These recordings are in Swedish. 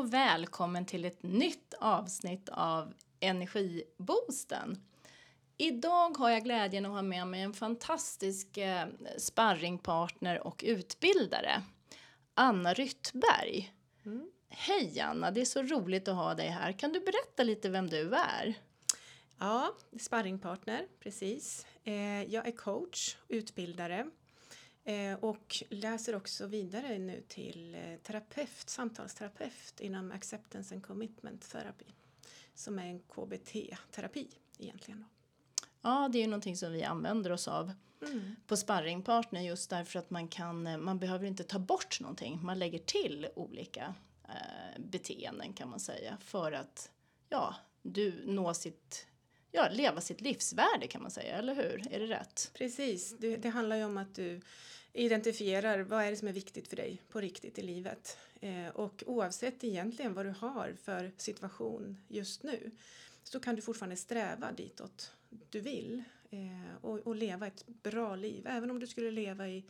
och välkommen till ett nytt avsnitt av Energiboosten. Idag har jag glädjen att ha med mig en fantastisk eh, sparringpartner och utbildare, Anna Ryttberg. Mm. Hej Anna, det är så roligt att ha dig här. Kan du berätta lite vem du är? Ja, sparringpartner, precis. Eh, jag är coach, utbildare och läser också vidare nu till eh, terapeut, samtalsterapeut inom Acceptance and Commitment Therapy som är en KBT-terapi egentligen. Ja, det är ju någonting som vi använder oss av mm. på sparringpartner just därför att man kan, eh, man behöver inte ta bort någonting, man lägger till olika eh, beteenden kan man säga för att ja, du når sitt ja, leva sitt livsvärde kan man säga, eller hur? Är det rätt? Precis, det, det handlar ju om att du identifierar vad är det som är viktigt för dig på riktigt i livet. Eh, och oavsett egentligen vad du har för situation just nu så kan du fortfarande sträva ditåt du vill eh, och, och, leva ett bra liv. Även om du skulle leva i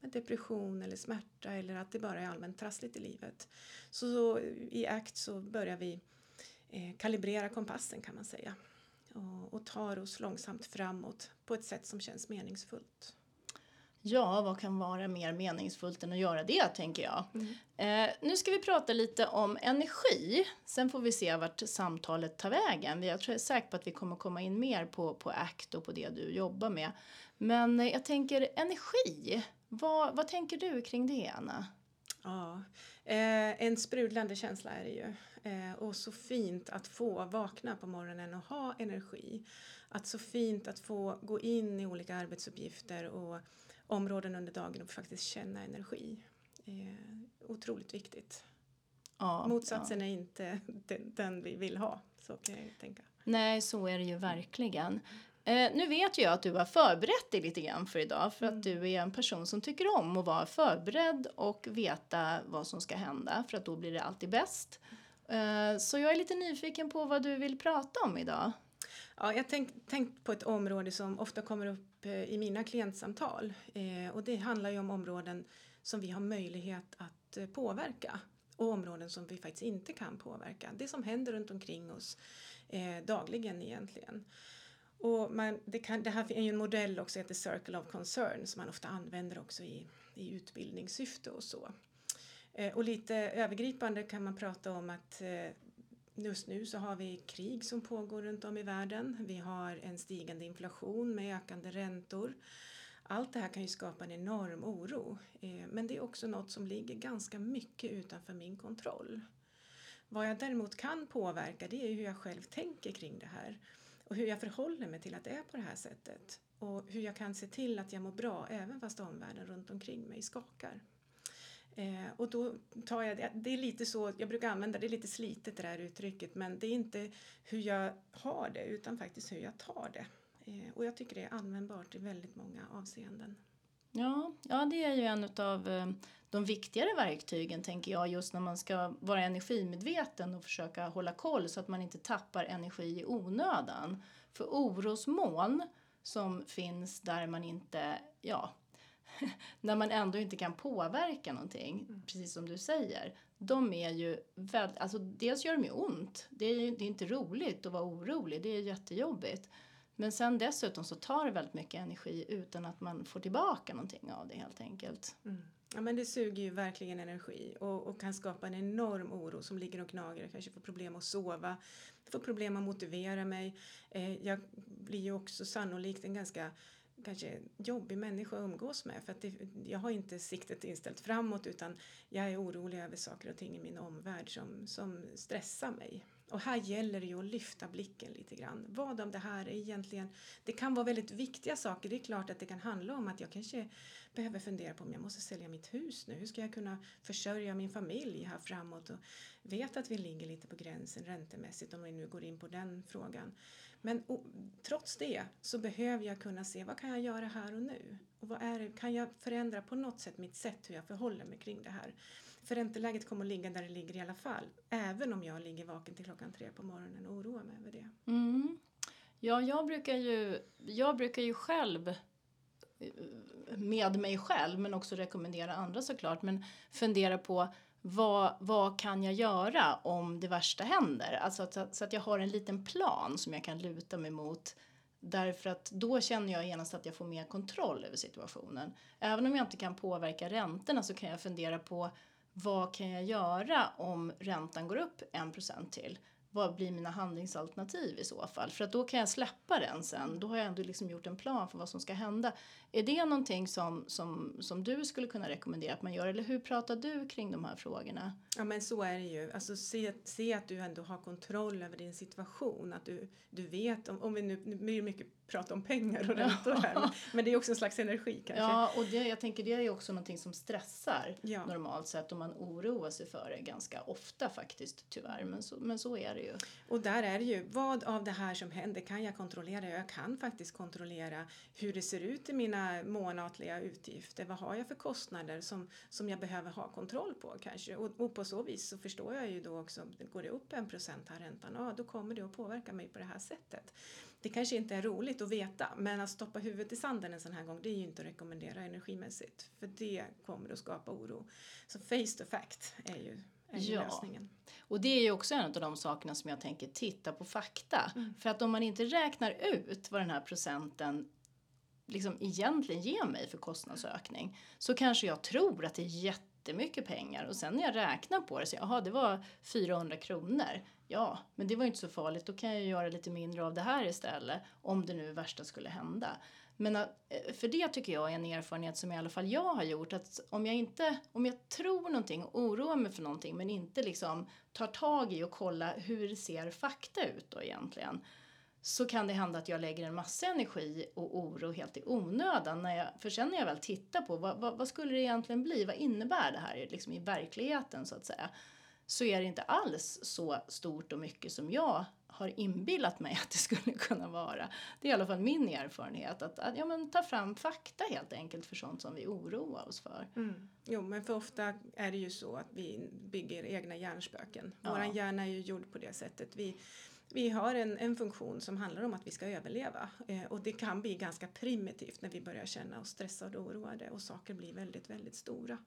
depression eller smärta eller att det bara är allmänt trassligt i livet. Så, så i ACT så börjar vi eh, kalibrera kompassen kan man säga och, och tar oss långsamt framåt på ett sätt som känns meningsfullt. Ja, vad kan vara mer meningsfullt än att göra det, tänker jag. Mm. Eh, nu ska vi prata lite om energi. Sen får vi se vart samtalet tar vägen. Jag är säker på att vi kommer komma in mer på, på ACT och på det du jobbar med. Men eh, jag tänker energi. Vad, vad tänker du kring det, Anna? Ja, eh, en sprudlande känsla är det ju. Eh, och så fint att få vakna på morgonen och ha energi. Att så fint att få gå in i olika arbetsuppgifter och områden under dagen och faktiskt känna energi. Eh, otroligt viktigt. Ja, Motsatsen ja. är inte den, den, vi vill ha, så kan jag tänka. Nej, så är det ju verkligen. Eh, nu vet jag att du har förberett dig lite grann för idag för att mm. du är en person som tycker om att vara förberedd och veta vad som ska hända för att då blir det alltid bäst. Eh, så jag är lite nyfiken på vad du vill prata om idag. Ja, jag tänkt, tänkt på ett område som ofta kommer upp eh, i mina klientsamtal eh, och det handlar ju om områden som vi har möjlighet att eh, påverka och områden som vi faktiskt inte kan påverka. Det som händer runt omkring oss eh, dagligen egentligen. Och man, det, kan, det här är ju en modell också, heter Circle of Concern, som man ofta använder också i, i utbildningssyfte och så. Eh, och lite övergripande kan man prata om att eh, Just nu så har vi krig som pågår runt om i världen. Vi har en stigande inflation med ökande räntor. Allt det här kan ju skapa en enorm oro. Eh, men det är också något som ligger ganska mycket utanför min kontroll. Vad jag däremot kan påverka det är hur jag själv tänker kring det här och hur jag förhåller mig till att det är på det här sättet och hur jag kan se till att jag mår bra även fast omvärlden runt omkring mig skakar. Eh, och då tar jag det, det är lite så, jag brukar använda det, är lite slitet det där uttrycket, men det är inte hur jag har det utan faktiskt hur jag tar det. Eh, och jag tycker det är användbart i väldigt många avseenden. Ja, ja det är ju en av eh, de viktigare verktygen tänker jag just när man ska vara energimedveten och försöka hålla koll så att man inte tappar energi i onödan. För orosmoln som finns där man inte, ja, när man ändå inte kan påverka någonting, mm. precis som du säger, de är ju väldigt, alltså dels gör de ju ont, det är, det är inte roligt att vara orolig, det är jättejobbigt. Men sen dessutom så tar det väldigt mycket energi utan att man får tillbaka någonting av det helt enkelt. Mm. Ja men det suger ju verkligen energi och, och, kan skapa en enorm oro som ligger och gnager. Jag kanske får problem att sova, får problem att motivera mig. Eh, jag blir ju också sannolikt en ganska kanske jobbig människa att umgås med för att det, jag har inte siktet inställt framåt utan jag är orolig över saker och ting i min omvärld som, som stressar mig. Och här gäller det ju att lyfta blicken lite grann. Vad om det här är egentligen, det kan vara väldigt viktiga saker. Det är klart att det kan handla om att jag kanske behöver fundera på om jag måste sälja mitt hus nu. Hur ska jag kunna försörja min familj här framåt? Och vet att vi ligger lite på gränsen räntemässigt om vi nu går in på den frågan. Men och, trots det så behöver jag kunna se vad kan jag göra här och nu? Och vad är det, kan jag förändra på något sätt mitt sätt hur jag förhåller mig kring det här? För ränteläget kommer att ligga där det ligger i alla fall. Även om jag ligger vaken till klockan tre på morgonen och oroar mig över det. Mm. Ja, jag brukar ju, jag brukar ju själv eh, med mig själv men också rekommendera andra såklart men fundera på vad, vad kan jag göra om det värsta händer? Alltså att, så att jag har en liten plan som jag kan luta mig mot. Därför att då känner jag genast att jag får mer kontroll över situationen. Även om jag inte kan påverka räntorna så kan jag fundera på vad kan jag göra om räntan går upp en procent till? vad blir mina handlingsalternativ i så fall? För att då kan jag släppa den sen. Då har jag ändå liksom gjort en plan för vad som ska hända. Är det någonting som, som, som du skulle kunna rekommendera att man gör? Eller hur pratar du kring de här frågorna? Ja men så är det ju. Alltså se, se att du ändå har kontroll över din situation. Att du, du vet, om, om vi nu, nu blir mycket prat om pengar och räntor här. Men, men, det är också en slags energi kanske. Ja och det, jag tänker det är också någonting som stressar ja. normalt sett och man oroar sig för det ganska ofta faktiskt tyvärr. Men så, men så är det ju. Och där är det ju, vad av det här som händer kan jag kontrollera? Jag kan faktiskt kontrollera hur det ser ut i mina månatliga utgifter. Vad har jag för kostnader som, som jag behöver ha kontroll på kanske? Och, och på så vis så förstår jag ju då också, går det upp en procent här räntan, ja då kommer det att påverka mig på det här sättet. Det kanske inte är roligt att veta, men att stoppa huvudet i sanden en sån här gång, det är ju inte att rekommendera energimässigt, för det kommer att skapa oro. Så face to fact är ju, ja. lösningen. Och det är ju också en av de sakerna som jag tänker titta på fakta. Mm. För att om man inte räknar ut vad den här procenten liksom egentligen ger mig för kostnadsökning så kanske jag tror att det är jättemycket pengar och sen när jag räknar på det så jaha det var 400 kronor. Ja, men det var ju inte så farligt. Då kan jag göra lite mindre av det här istället om det nu värsta skulle hända. Men att, för det tycker jag är en erfarenhet som i alla fall jag har gjort. Att om jag inte, om jag tror någonting och oroar mig för någonting men inte liksom tar tag i och kollar hur ser fakta ut då egentligen så kan det hända att jag lägger en massa energi och oro helt i onödan. När jag, för sen när jag väl tittar på vad, vad, vad skulle det egentligen bli? Vad innebär det här liksom i verkligheten så att säga? Så är det inte alls så stort och mycket som jag har inbillat mig att det skulle kunna vara. Det är i alla fall min erfarenhet. Att, att ja, men ta fram fakta helt enkelt för sånt som vi oroar oss för. Mm. Jo, men för ofta är det ju så att vi bygger egna hjärnspöken. Ja. Våran hjärna är ju gjord på det sättet. Vi, vi har en, en funktion som handlar om att vi ska överleva eh, och det kan bli ganska primitivt när vi börjar känna oss stressade och oroade och saker blir väldigt, väldigt stora.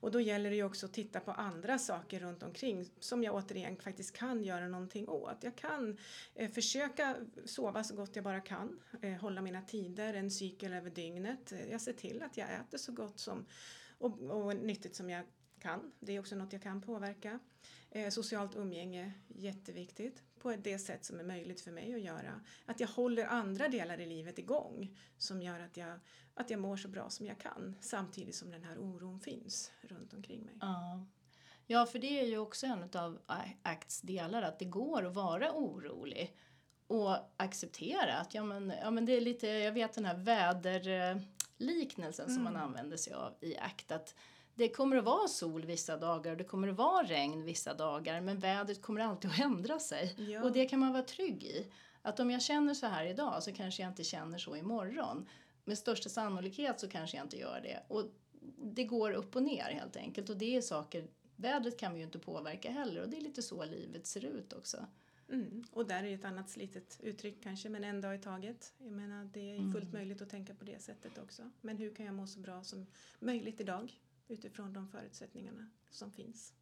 Och då gäller det ju också att titta på andra saker runt omkring som jag återigen faktiskt kan göra någonting åt. Jag kan eh, försöka sova så gott jag bara kan, eh, hålla mina tider, en cykel över dygnet. Eh, jag ser till att jag äter så gott som och, och nyttigt som jag kan. Det är också något jag kan påverka. Eh, socialt umgänge, jätteviktigt på det sätt som är möjligt för mig att göra. Att jag håller andra delar i livet igång som gör att jag, att jag mår så bra som jag kan samtidigt som den här oron finns runt omkring mig. Ja. Ja, för det är ju också en av ACTs delar att det går att vara orolig och acceptera att ja men, ja, men det är lite, jag vet den här väderliknelsen mm. som man mm. använder sig av i ACT att det kommer att vara sol vissa dagar och det kommer att vara regn vissa dagar men vädret kommer alltid att ändra sig. Ja. Och det kan man vara trygg i. Att om jag känner så här idag så kanske jag inte känner så imorgon. Med största sannolikhet så kanske jag inte gör det. Och det går upp och ner helt enkelt. Och det är saker, vädret kan vi ju inte påverka heller och det är lite så livet ser ut också. Mm. Och där är ett annat slitet uttryck kanske, men en dag i taget. Jag menar, det är fullt mm. möjligt att tänka på det sättet också. Men hur kan jag må så bra som möjligt idag? Utifrån de förutsättningarna som finns.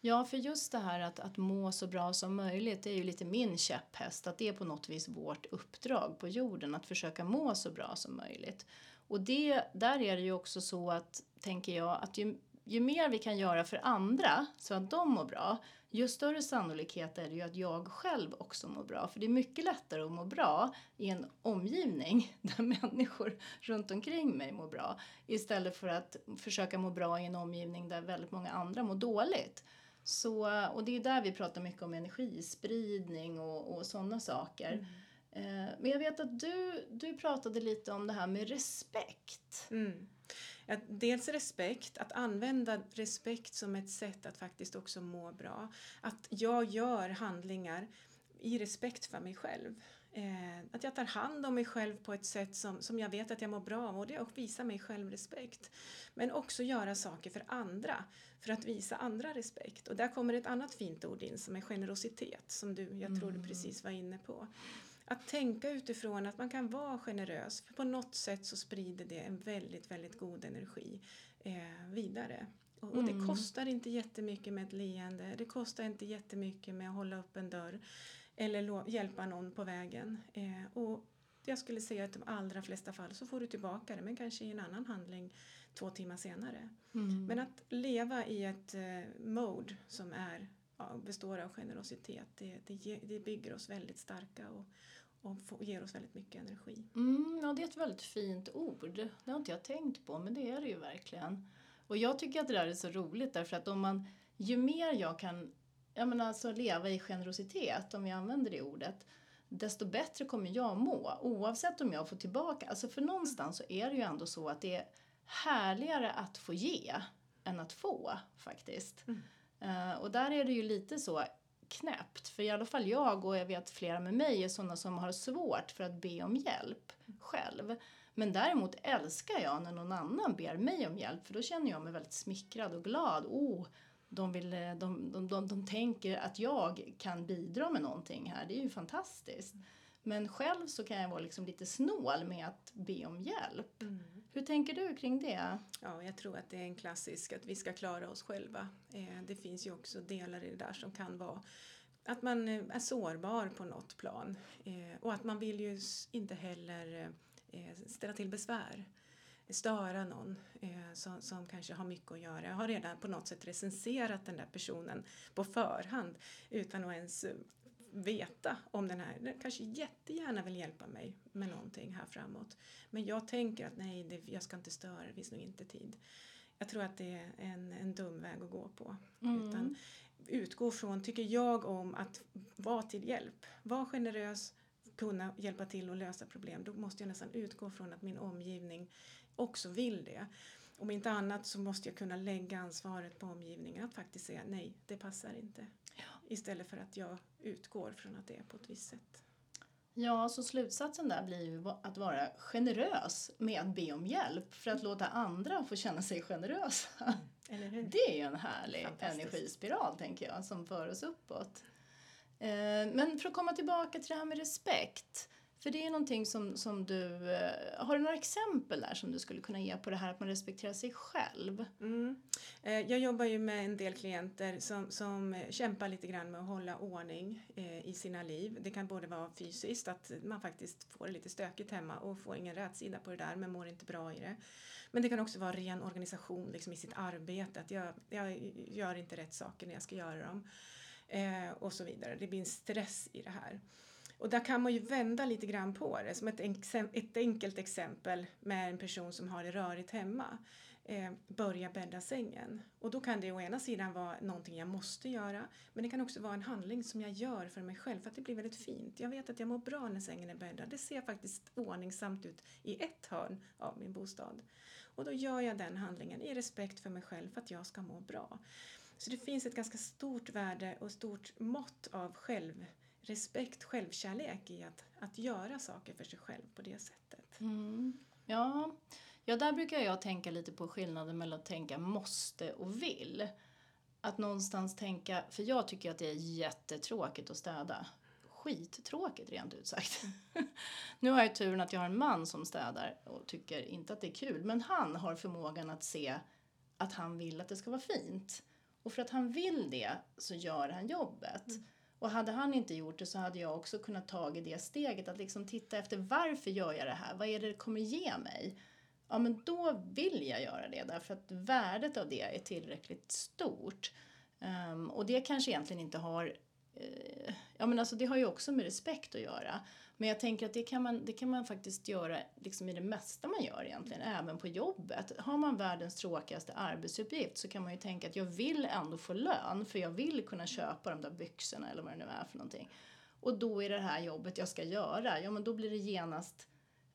Ja, för just det här att, att må så bra som möjligt, det är ju lite min käpphäst, att det är på något vis vårt uppdrag på jorden, att försöka må så bra som möjligt. Och det, där är det ju också så att, tänker jag, att ju, ju mer vi kan göra för andra så att de mår bra, ju större sannolikhet är det ju att jag själv också mår bra. För det är mycket lättare att må bra i en omgivning där människor runt omkring mig mår bra istället för att försöka må bra i en omgivning där väldigt många andra mår dåligt. Så, och det är där vi pratar mycket om energispridning och, och sådana saker. Mm. Eh, men jag vet att du, du pratade lite om det här med respekt. Mm. Att dels respekt, att använda respekt som ett sätt att faktiskt också må bra. Att jag gör handlingar i respekt för mig själv. Eh, att jag tar hand om mig själv på ett sätt som, som jag vet att jag mår bra av och det är att visa mig själv respekt. Men också göra saker för andra för att visa andra respekt. Och där kommer ett annat fint ord in som är generositet som du, jag tror du mm. precis var inne på att tänka utifrån att man kan vara generös för på något sätt så sprider det en väldigt, väldigt god energi eh, vidare. Och, och det kostar inte jättemycket med ett leende. Det kostar inte jättemycket med att hålla upp en dörr eller hjälpa någon på vägen. Eh, och jag skulle säga att i de allra flesta fall så får du tillbaka det men kanske i en annan handling två timmar senare. Mm. Men att leva i ett eh, mode som är, ja, består av generositet det, det, det bygger oss väldigt starka och, och ger oss väldigt mycket energi. Mm, ja, det är ett väldigt fint ord. Det har inte jag tänkt på men det är det ju verkligen. Och jag tycker att det där är så roligt därför att om man, ju mer jag kan jag menar, alltså leva i generositet, om vi använder det ordet, desto bättre kommer jag må oavsett om jag får tillbaka. Alltså för någonstans så är det ju ändå så att det är härligare att få ge än att få faktiskt. Mm. Uh, och där är det ju lite så knäppt, för i alla fall jag och jag vet flera med mig är sådana som har svårt för att be om hjälp själv. Men däremot älskar jag när någon annan ber mig om hjälp för då känner jag mig väldigt smickrad och glad. Oh, de, vill, eh, de, de, de, de tänker att jag kan bidra med någonting här. Det är ju fantastiskt. Men själv så kan jag vara liksom lite snål med att be om hjälp. Mm. Hur tänker du kring det? Ja, jag tror att det är en klassisk att vi ska klara oss själva. Eh, det finns ju också delar i det där som kan vara att man eh, är sårbar på något plan. Eh, och att man vill ju inte heller ställa till besvär störa någon eh, som, som kanske har mycket att göra. Jag har redan på något sätt recenserat den där personen på förhand utan att ens veta om den här, den kanske jättegärna vill hjälpa mig med någonting här framåt. Men jag tänker att nej, det, jag ska inte störa, det finns nog inte tid. Jag tror att det är en, en dum väg att gå på. Mm. Utan utgå från, tycker jag, om att vara till hjälp. Var generös, kunna hjälpa till att lösa problem. Då måste jag nästan utgå från att min omgivning också vill det. Om inte annat så måste jag kunna lägga ansvaret på omgivningen att faktiskt säga nej, det passar inte. Istället för att jag utgår från att det är på ett visst sätt. Ja, så slutsatsen där blir ju att vara generös med att be om hjälp för att låta andra få känna sig generösa. Mm. Det är ju en härlig energispiral, tänker jag, som för oss uppåt. Eh, men för att komma tillbaka till det här med respekt. För det är någonting som, som du... Eh, har du några exempel där som du skulle kunna ge på det här att man respekterar sig själv? Mm. Eh, jag jobbar ju med en del klienter som, som kämpar lite grann med att hålla ordning eh, i sina liv. Det kan både vara fysiskt, att man faktiskt får det lite stökigt hemma och får ingen rätsida på det där men mår inte bra i det. Men det kan också vara ren organisation liksom i sitt arbete, att jag, jag gör inte rätt saker när jag ska göra dem. Och så vidare. Det blir en stress i det här. Och där kan man ju vända lite grann på det. Som ett, ett enkelt exempel med en person som har det rörigt hemma. Eh, börja bädda sängen. Och då kan det å ena sidan vara någonting jag måste göra. Men det kan också vara en handling som jag gör för mig själv för att det blir väldigt fint. Jag vet att jag mår bra när sängen är bäddad. Det ser faktiskt ordningsamt ut i ett hörn av min bostad. Och då gör jag den handlingen i respekt för mig själv för att jag ska må bra. Så det finns ett ganska stort värde och stort mått av själv respekt, självkärlek i att, att göra saker för sig själv på det sättet. Mm. Ja. ja, där brukar jag tänka lite på skillnaden mellan att tänka måste och vill. Att någonstans tänka, för jag tycker att det är jättetråkigt att städa. Skittråkigt rent ut sagt. nu har jag turen att jag har en man som städar och tycker inte att det är kul. Men han har förmågan att se att han vill att det ska vara fint. Och för att han vill det så gör han jobbet. Mm. Och hade han inte gjort det så hade jag också kunnat ta det steget att liksom titta efter varför gör jag det här? Vad är det det kommer ge mig? Ja, men då vill jag göra det därför att värdet av det är tillräckligt stort. Um, och det kanske egentligen inte har Eh, ja men alltså det har ju också med respekt att göra. Men jag tänker att det kan man, det kan man faktiskt göra liksom i det mesta man gör egentligen, även på jobbet. Har man världens tråkigaste arbetsuppgift så kan man ju tänka att jag vill ändå få lön för jag vill kunna köpa de där byxorna eller vad det nu är för någonting. Och då är det här jobbet jag ska göra, ja men då blir det genast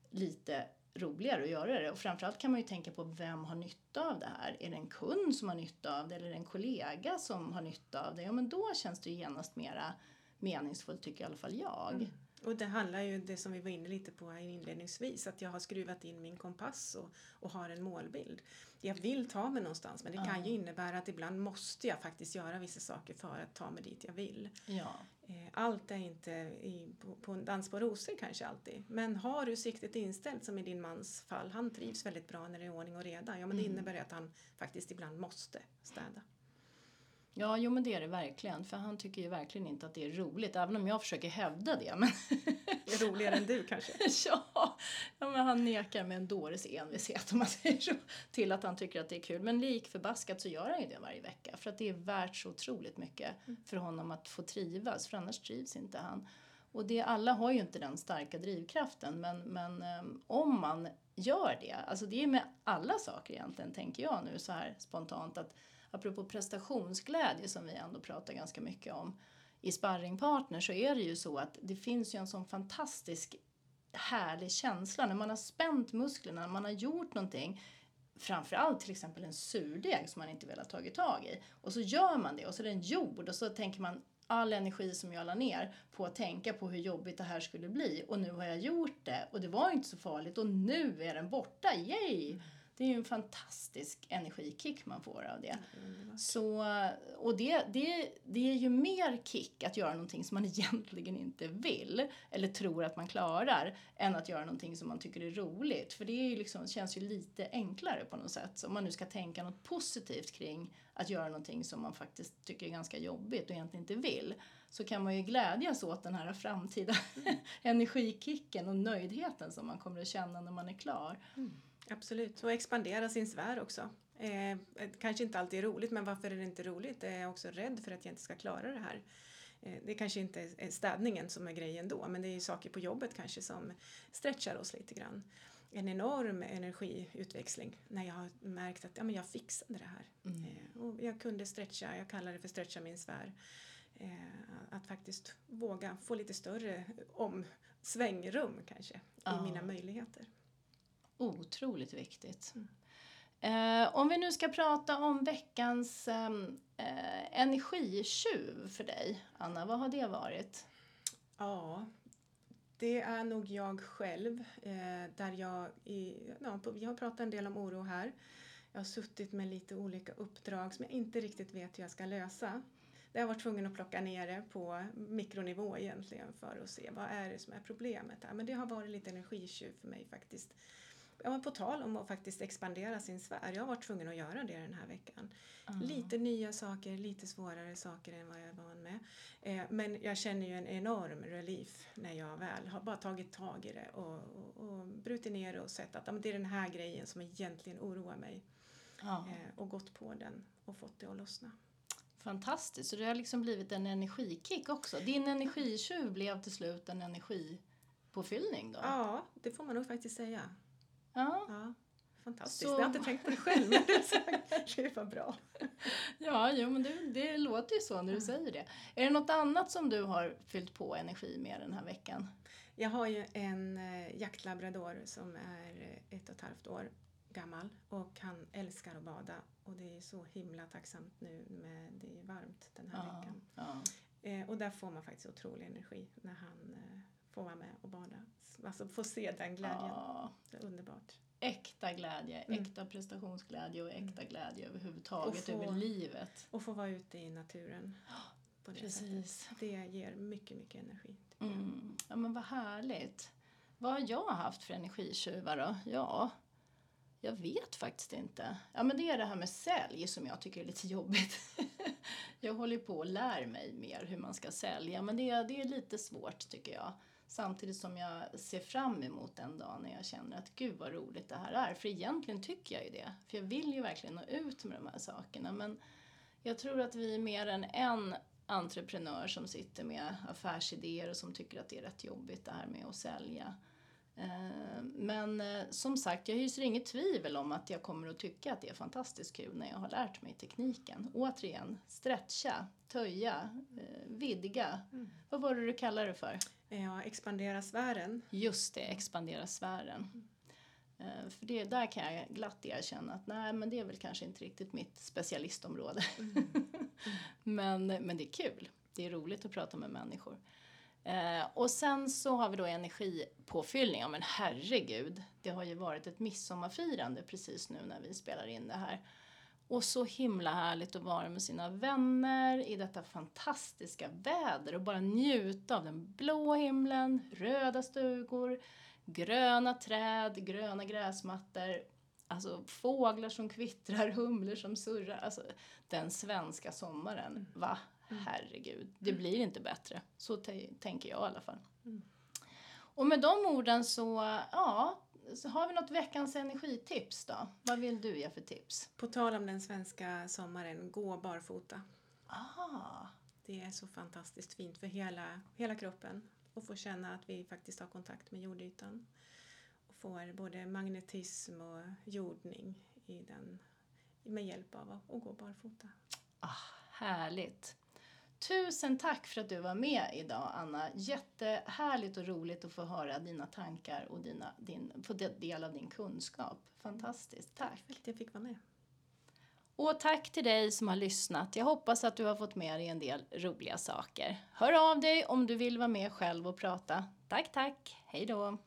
lite roligare att göra det. Och framförallt kan man ju tänka på vem har nytta av det här? Är det en kund som har nytta av det eller är det en kollega som har nytta av det? Ja men då känns det ju genast mera meningsfullt tycker i alla fall jag. Mm. Och det handlar ju det som vi var inne lite på inledningsvis, att jag har skruvat in min kompass och, och har en målbild. Jag vill ta mig någonstans men det kan ju innebära att ibland måste jag faktiskt göra vissa saker för att ta mig dit jag vill. Ja. Eh, allt är inte i, på, på en dans på rosor kanske alltid. Men har du siktet inställt som i din mans fall, han trivs väldigt bra när det är ordning och reda. Ja men det Mm. innebär att han faktiskt ibland måste städa. Ja, jo men det är det verkligen. För han tycker ju verkligen inte att det är roligt. Även om jag försöker hävda det. Men är roligare än du kanske. ja, ja, men han nekar med en dåres envishet om man säger så. Till att han tycker att det är kul. Men lik förbaskat så gör han ju det varje vecka. För att det är värt så otroligt mycket för honom att få trivas. För annars trivs inte han. Och det, alla har ju inte den starka drivkraften. Men, men um, om man gör det. Alltså det är med alla saker egentligen tänker jag nu så här spontant. att Apropå prestationsglädje som vi ändå pratar ganska mycket om i sparringpartner så är det ju så att det finns ju en sån fantastisk härlig känsla när man har spänt musklerna, när man har gjort någonting framförallt till exempel en surdeg som man inte velat tagit tag i. Och så gör man det och så är den gjord och så tänker man all energi som jag la ner på att tänka på hur jobbigt det här skulle bli. Och nu har jag gjort det och det var inte så farligt och nu är den borta, yay! Det är ju en fantastisk energikick man får av det. Så, och det, det, det är ju mer kick att göra någonting som man egentligen inte vill eller tror att man klarar än att göra någonting som man tycker är roligt. För det är ju liksom, känns ju lite enklare på något sätt. Så om man nu ska tänka något positivt kring att göra någonting som man faktiskt tycker är ganska jobbigt och egentligen inte vill så kan man ju glädjas åt den här framtida energikicken och nöjdheten som man kommer att känna när man är klar. Absolut, och expandera sin sfär också. Eh, kanske inte alltid är roligt, men varför är det inte roligt? Jag är också rädd för att jag inte ska klara det här. Eh, det kanske inte är städningen som är grejen då, men det är ju saker på jobbet kanske som stretchar oss lite grann. En enorm energiutväxling när jag har märkt att ja, men jag fixade det här. Eh, och jag kunde stretcha, jag kallar det för stretcha min sfär. Eh, att faktiskt våga få lite större omsvängrum kanske i Ja. mina möjligheter. Otroligt viktigt. Eh, om vi nu ska prata om veckans ehm, eh, energitjuv för dig, Anna, vad har det varit? Ja, det är nog jag själv. Eh, där jag, i, ja, på, vi har pratat en del om oro här. Jag har suttit med lite olika uppdrag som jag inte riktigt vet hur jag ska lösa. Där jag var tvungen att plocka ner det på mikronivå egentligen för att se vad är det som är problemet här. Men det har varit lite energitjuv för mig faktiskt. Ja, men på tal om att faktiskt expandera sin sfär. Jag har varit tvungen att göra det den här veckan. Lite nya saker, lite svårare saker än vad jag är van med. Eh, men jag känner ju en enorm relief när jag väl har bara tagit tag i det och, och, och brutit ner det och sett att ja, det är den här grejen som egentligen oroar mig. Ja, Eh, och gått på den och fått det att lossna. fantastiskt, så det har liksom blivit en energikick också. Din energitjuv blev till slut en energipåfyllning då? Ja, det får man nog faktiskt säga. Ja, Ja, fantastiskt. Så- Jag har inte tänkt på det själv men det var bra. ja jo, men det, det låter ju så när du säger det. Är det något annat som du har fyllt på energi med den här veckan? Jag har ju en eh, jaktlabrador som är eh, ett och ett halvt år gammal och han älskar att bada och det är så himla tacksamt nu med det är varmt den här Ja, veckan. ja. Eh, och där får man faktiskt otrolig energi när han får vara med och bada. Alltså få se den glädjen. Ja, Det är underbart. äkta glädje, Mm. äkta prestationsglädje och äkta glädje överhuvudtaget få- över livet. Och få vara ute i naturen. På det Precis. sättet. Det ger mycket, mycket energi. Mm. Ja men vad härligt. Vad har jag haft för energitjuvar då? Ja, jag vet faktiskt inte. Ja men det är det här med sälj som jag tycker är lite jobbigt. jag håller på och lär mig mer hur man ska sälja men det, är- det är lite svårt tycker jag. Samtidigt som jag ser fram emot den dagen när jag känner att gud vad roligt det här är. För egentligen tycker jag ju det. För jag vill ju verkligen nå ut med de här sakerna. Men jag tror att vi är mer än en entreprenör som sitter med affärsidéer och som tycker att det är rätt jobbigt det här med att sälja. Eh, Men eh, som sagt, jag hyser inget tvivel om att jag kommer att tycka att det är fantastiskt kul när jag har lärt mig tekniken. Återigen, stretcha, töja, eh, vidga. Vad var det du kallade det för? Ja, expandera sfären. Just det, expandera sfären. Eh, För det, där kan jag glatt erkänna att nej, men det är väl kanske inte riktigt mitt specialistområde. men, men det är kul. Det är roligt att prata med människor. Eh, och sen så har vi då energipåfyllning. Ja men herregud, det har ju varit ett midsommarfirande precis nu när vi spelar in det här. Och så himla härligt att vara med sina vänner i detta fantastiska väder och bara njuta av den blå himlen, röda stugor, gröna träd, gröna gräsmattor, alltså fåglar som kvittrar, humlor som surrar. Alltså den svenska sommaren, va? Mm. Herregud, det blir inte bättre. Så tänker jag i alla fall. Mm. Och med de orden så, ja, så har vi något veckans energitips då? Vad vill du ge för tips? På tal om den svenska sommaren, gå barfota. Ah. Det är så fantastiskt fint för hela, hela kroppen och få känna att vi faktiskt har kontakt med jordytan. Och får både magnetism och jordning i den, med hjälp av att gå barfota. Ah, härligt! Tusen tack för att du var med idag Anna. Jättehärligt och roligt att få höra dina tankar och dina, din, få del av din kunskap. Fantastiskt, tack. tack för att jag fick vara med. Och tack till dig som har lyssnat. Jag hoppas att du har fått med dig en del roliga saker. Hör av dig om du vill vara med själv och prata. Tack, tack. Hej då.